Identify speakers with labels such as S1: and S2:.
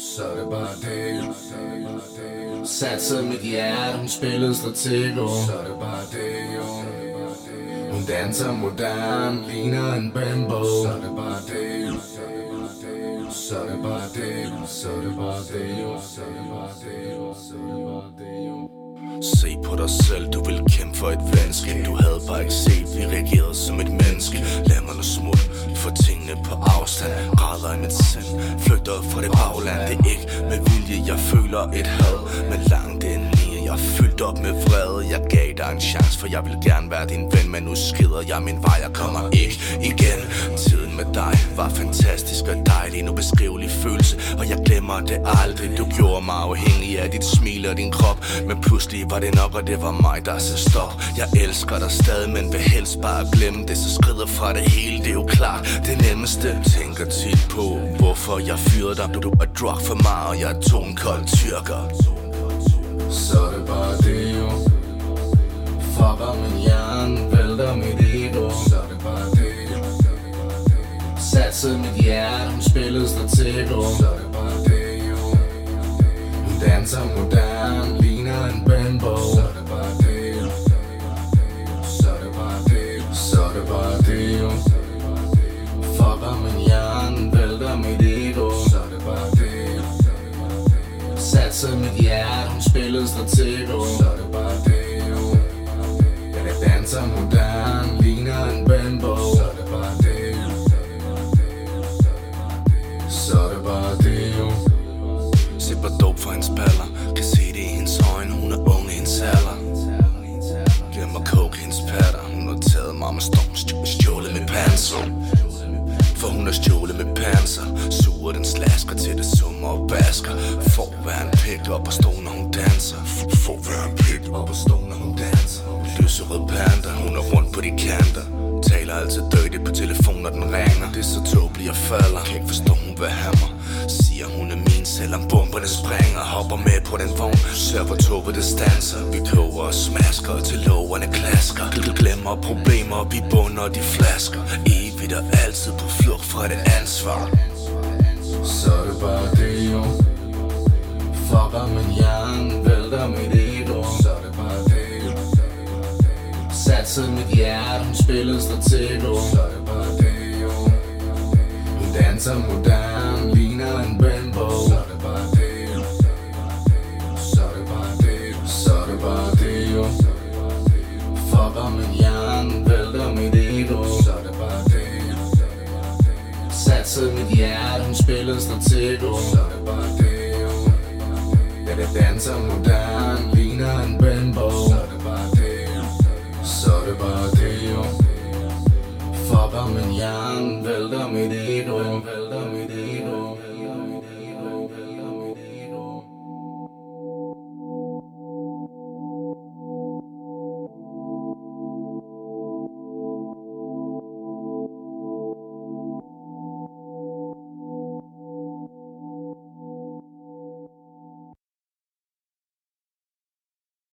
S1: Så er det bare det Satser mit hjerte, hun spillede stratego Så er det bare det, Hun danser modern, ligner en bimbo Så er det bare det Så er det bare det Så er det bare det, Så er det bare det, Så er det bare det,
S2: Se på dig selv, du vil kæmpe for et venskab Du havde bare ikke set, vi reagerede som et menneske. Lad mig nu smut, for tingene på afstand. Græder i mit sind, flygter fra det bagland. Det er ikke med vilje, jeg føler et had. Men langt ind jeg er fyldt op med vrede. Jeg gav dig en chance, for jeg vil gerne være din ven. Men nu skider jeg min vej, jeg kommer ikke igen var fantastisk og dejlig En ubeskrivelig følelse, og jeg glemmer det aldrig. Du gjorde mig afhængig af dit smil og din krop Men pludselig var det nok, og det var mig, der så stop. Jeg elsker dig stadig, men vil helst bare glemme det Så skrider fra det hele, det er jo klart. Det nemmeste Tænker tit på, hvorfor jeg fyrede dig. Du er drug for mig, og jeg er tonkold tyrker.
S1: Så er det bare det, jo. Fucker min hjerne, stratego Hun danser modern, ligner en bimbo Så er det bare det, jo Så er det bare det, så er det bare det, jo Fucker min hjerne, vælter mit ego. Så er det bare det, jo Satsede mit hjerte, hun spillede stratego Så er det bare det, jo Ja, det danser
S2: moderne hendes baller. Kan se det i hendes øjne, hun er ung i hendes alder. Glemmer coke hendes patter. Hun har taget mig med storm Stjålet med panser. For hun har stjålet med panser. Suger den slasker til det summer og basker. For hver en pik op og stå når hun danser. For hver en pik op og stå når hun danser. Lyserød panda, hun er rundt på de kanter. Taler altid dødigt på telefon når den ringer. Det er så tåbeligt jeg falder. Kan ikke forstå hun vil have mig. Siger selvom bomberne springer Hopper med på den vogn Ser for toget det stanser. Vi koger og smasker til loverne klasker. Gl- Glemmer problemer Vi bunder de flasker. Evigt og altid på flugt fra det ansvar.
S1: Så er det bare det, jo. Fucker min hjerne, vælter mit ego. Så er det bare det, jo. Satset mit hjerte, hun spillede stratego. Så er det bare det, jo. Hun danser moderne, ligner en bimbo Satsede mit hjerte, hun spillede stratego Så. Det bare det, Ja, det danser modern, ligner en bimbo. Så det bare det, Så det bare det, jo Fucker min hjerne,